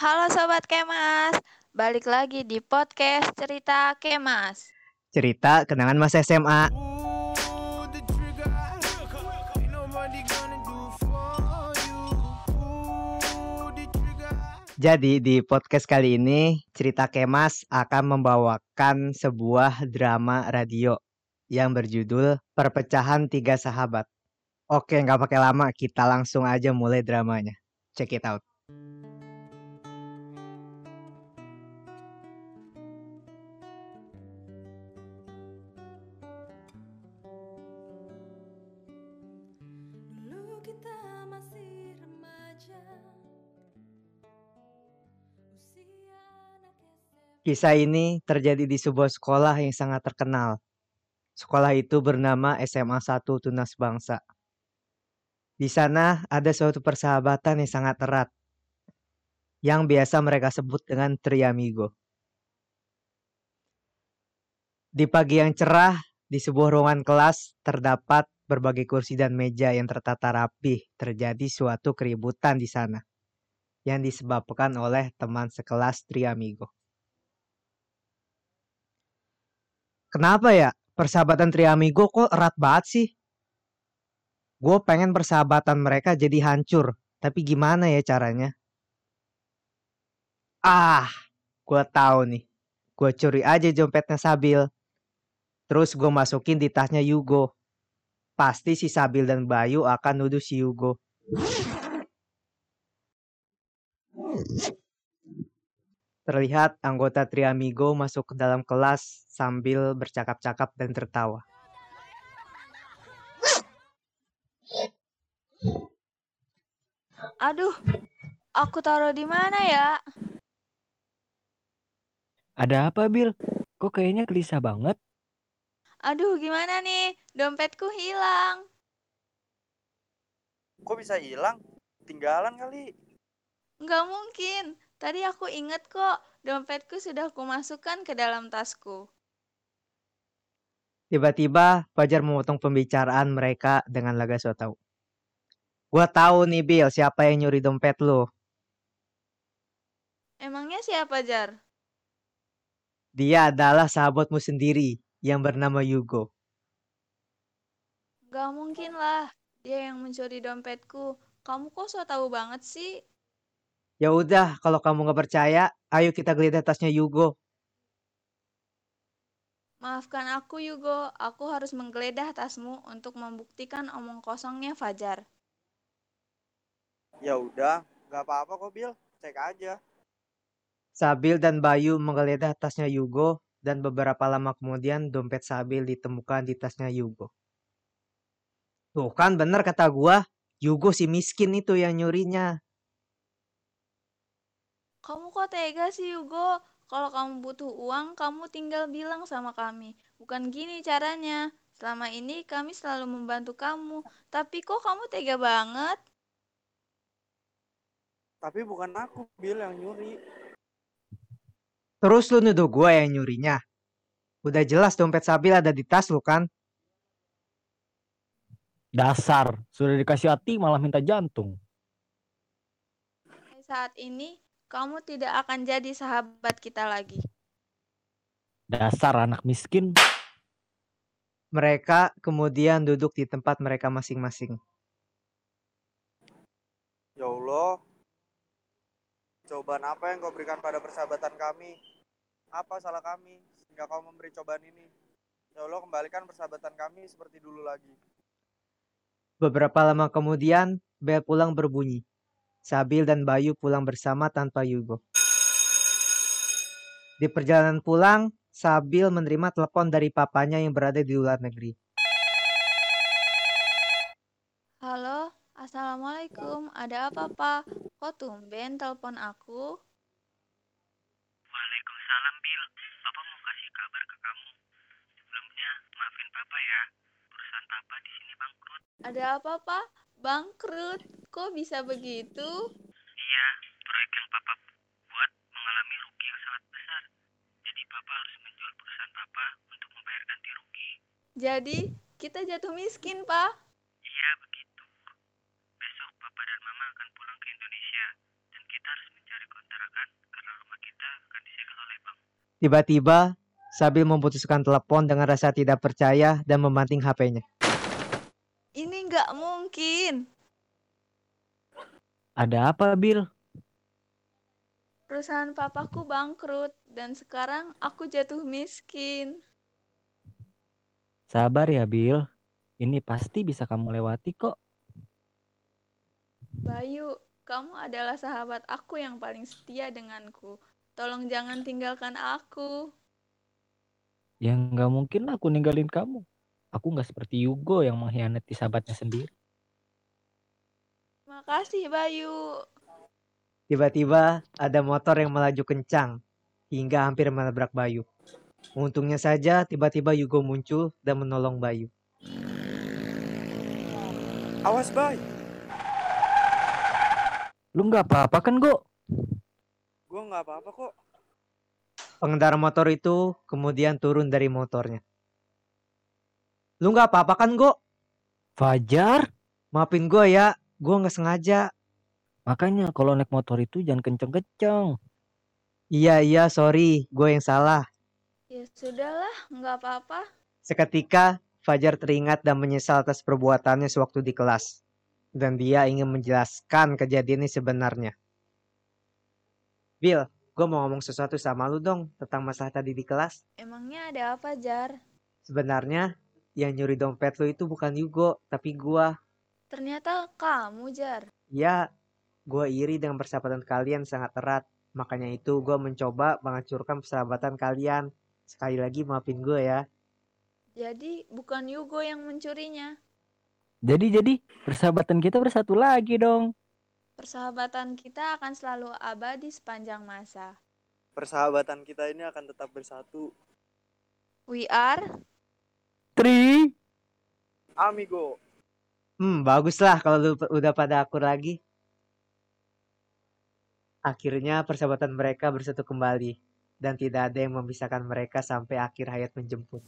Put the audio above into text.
Halo Sobat Kemas, balik lagi di podcast Cerita Kemas. Cerita kenangan masa SMA. Jadi di podcast kali ini Cerita Kemas akan membawakan sebuah drama radio yang berjudul Perpecahan Tiga Sahabat. Oke, nggak pakai lama, kita langsung aja mulai dramanya. Check it out. Kisah ini terjadi di sebuah sekolah yang sangat terkenal. Sekolah itu bernama SMA 1 Tunas Bangsa. Di sana ada suatu persahabatan yang sangat erat. Yang biasa mereka sebut dengan Triamigo. Di pagi yang cerah, di sebuah ruangan kelas terdapat berbagai kursi dan meja yang tertata rapih. Terjadi suatu keributan di sana. Yang disebabkan oleh teman sekelas Triamigo. Kenapa ya? Persahabatan Triamigo kok erat banget sih? Gue pengen persahabatan mereka jadi hancur. Tapi gimana ya caranya? Ah, gue tahu nih. Gue curi aja dompetnya Sabil. Terus gue masukin di tasnya Yugo. Pasti si Sabil dan Bayu akan nuduh si Yugo. Terlihat anggota Triamigo masuk ke dalam kelas sambil bercakap-cakap dan tertawa. Aduh, aku taruh di mana ya? Ada apa, Bil? Kok kayaknya gelisah banget? Aduh, gimana nih? Dompetku hilang. Kok bisa hilang? Tinggalan kali. Nggak mungkin. Tadi aku inget kok, dompetku sudah kumasukkan ke dalam tasku. Tiba-tiba Fajar memotong pembicaraan mereka dengan laga so tau. Gua tahu nih Bill siapa yang nyuri dompet lo. Emangnya siapa, Jar? Dia adalah sahabatmu sendiri yang bernama Yugo. Nggak mungkin lah. Dia yang mencuri dompetku. Kamu kok so tahu banget sih? Ya udah, kalau kamu nggak percaya, ayo kita geledah tasnya Yugo. Maafkan aku, Yugo. Aku harus menggeledah tasmu untuk membuktikan omong kosongnya Fajar. Ya udah, nggak apa-apa kok Bil. Cek aja. Sabil dan Bayu menggeledah tasnya Yugo dan beberapa lama kemudian dompet Sabil ditemukan di tasnya Yugo. Tuh kan bener kata gua, Yugo si miskin itu yang nyurinya. Kamu kok tega sih, Yugo? Kalau kamu butuh uang, kamu tinggal bilang sama kami. Bukan gini caranya. Selama ini kami selalu membantu kamu. Tapi kok kamu tega banget? Tapi bukan aku Bil yang nyuri. Terus lu nuduh gua yang nyurinya. Udah jelas dompet Sabil ada di tas lu kan? Dasar, sudah dikasih hati malah minta jantung. Saat ini, kamu tidak akan jadi sahabat kita lagi. Dasar anak miskin. Mereka kemudian duduk di tempat mereka masing-masing. Ya Allah. Cobaan apa yang kau berikan pada persahabatan kami? Apa salah kami sehingga kau memberi cobaan ini? Ya Allah, kembalikan persahabatan kami seperti dulu lagi. Beberapa lama kemudian, bel pulang berbunyi. Sabil dan Bayu pulang bersama tanpa Yugo. Di perjalanan pulang, Sabil menerima telepon dari papanya yang berada di luar negeri. Halo, Assalamualaikum. Ada apa, Pak? Kok tumben telepon aku? Waalaikumsalam, Bil. Papa mau kasih kabar ke kamu. Sebelumnya, maafin Papa ya. Perusahaan Papa di sini bangkrut. Ada apa, Pak? Bangkrut. Kok bisa begitu? Iya, proyek yang Papa buat mengalami rugi yang sangat besar. Jadi Papa harus menjual perusahaan Papa untuk membayar ganti rugi. Jadi, kita jatuh miskin, Pak. Iya, begitu. Besok Papa dan Mama akan pulang ke Indonesia. Dan kita harus mencari kontrakan Tiba-tiba, Sabil memutuskan telepon dengan rasa tidak percaya dan membanting HP-nya. Ini nggak mungkin. Ada apa, Bil? Perusahaan papaku bangkrut dan sekarang aku jatuh miskin. Sabar ya, Bil. Ini pasti bisa kamu lewati kok. Bayu, kamu adalah sahabat aku yang paling setia denganku. Tolong jangan tinggalkan aku. Ya nggak mungkin aku ninggalin kamu. Aku nggak seperti Yugo yang mengkhianati sahabatnya sendiri. Makasih Bayu. Tiba-tiba ada motor yang melaju kencang hingga hampir menabrak Bayu. Untungnya saja tiba-tiba Yugo muncul dan menolong Bayu. Awas, Bay. Lu nggak apa-apa kan, Go? Gue nggak apa-apa kok. Pengendara motor itu kemudian turun dari motornya. Lu nggak apa-apa kan, Go? Fajar? Maafin gue ya, gue nggak sengaja. Makanya kalau naik motor itu jangan kenceng-kenceng. Iya, iya, sorry, gue yang salah. Ya sudahlah, nggak apa-apa. Seketika, Fajar teringat dan menyesal atas perbuatannya sewaktu di kelas. Dan dia ingin menjelaskan kejadian ini sebenarnya. Bill, gue mau ngomong sesuatu sama lu dong tentang masalah tadi di kelas. Emangnya ada apa, Jar? Sebenarnya, yang nyuri dompet lu itu bukan Yugo, tapi gua. Ternyata kamu, Jar. Ya, gua iri dengan persahabatan kalian sangat erat. Makanya itu gua mencoba menghancurkan persahabatan kalian. Sekali lagi maafin gue ya. Jadi bukan Yugo yang mencurinya. Jadi jadi persahabatan kita bersatu lagi dong. Persahabatan kita akan selalu abadi sepanjang masa. Persahabatan kita ini akan tetap bersatu. We are Tri. Amigo. Hmm, baguslah kalau lu udah pada akur lagi. Akhirnya persahabatan mereka bersatu kembali dan tidak ada yang memisahkan mereka sampai akhir hayat menjemput.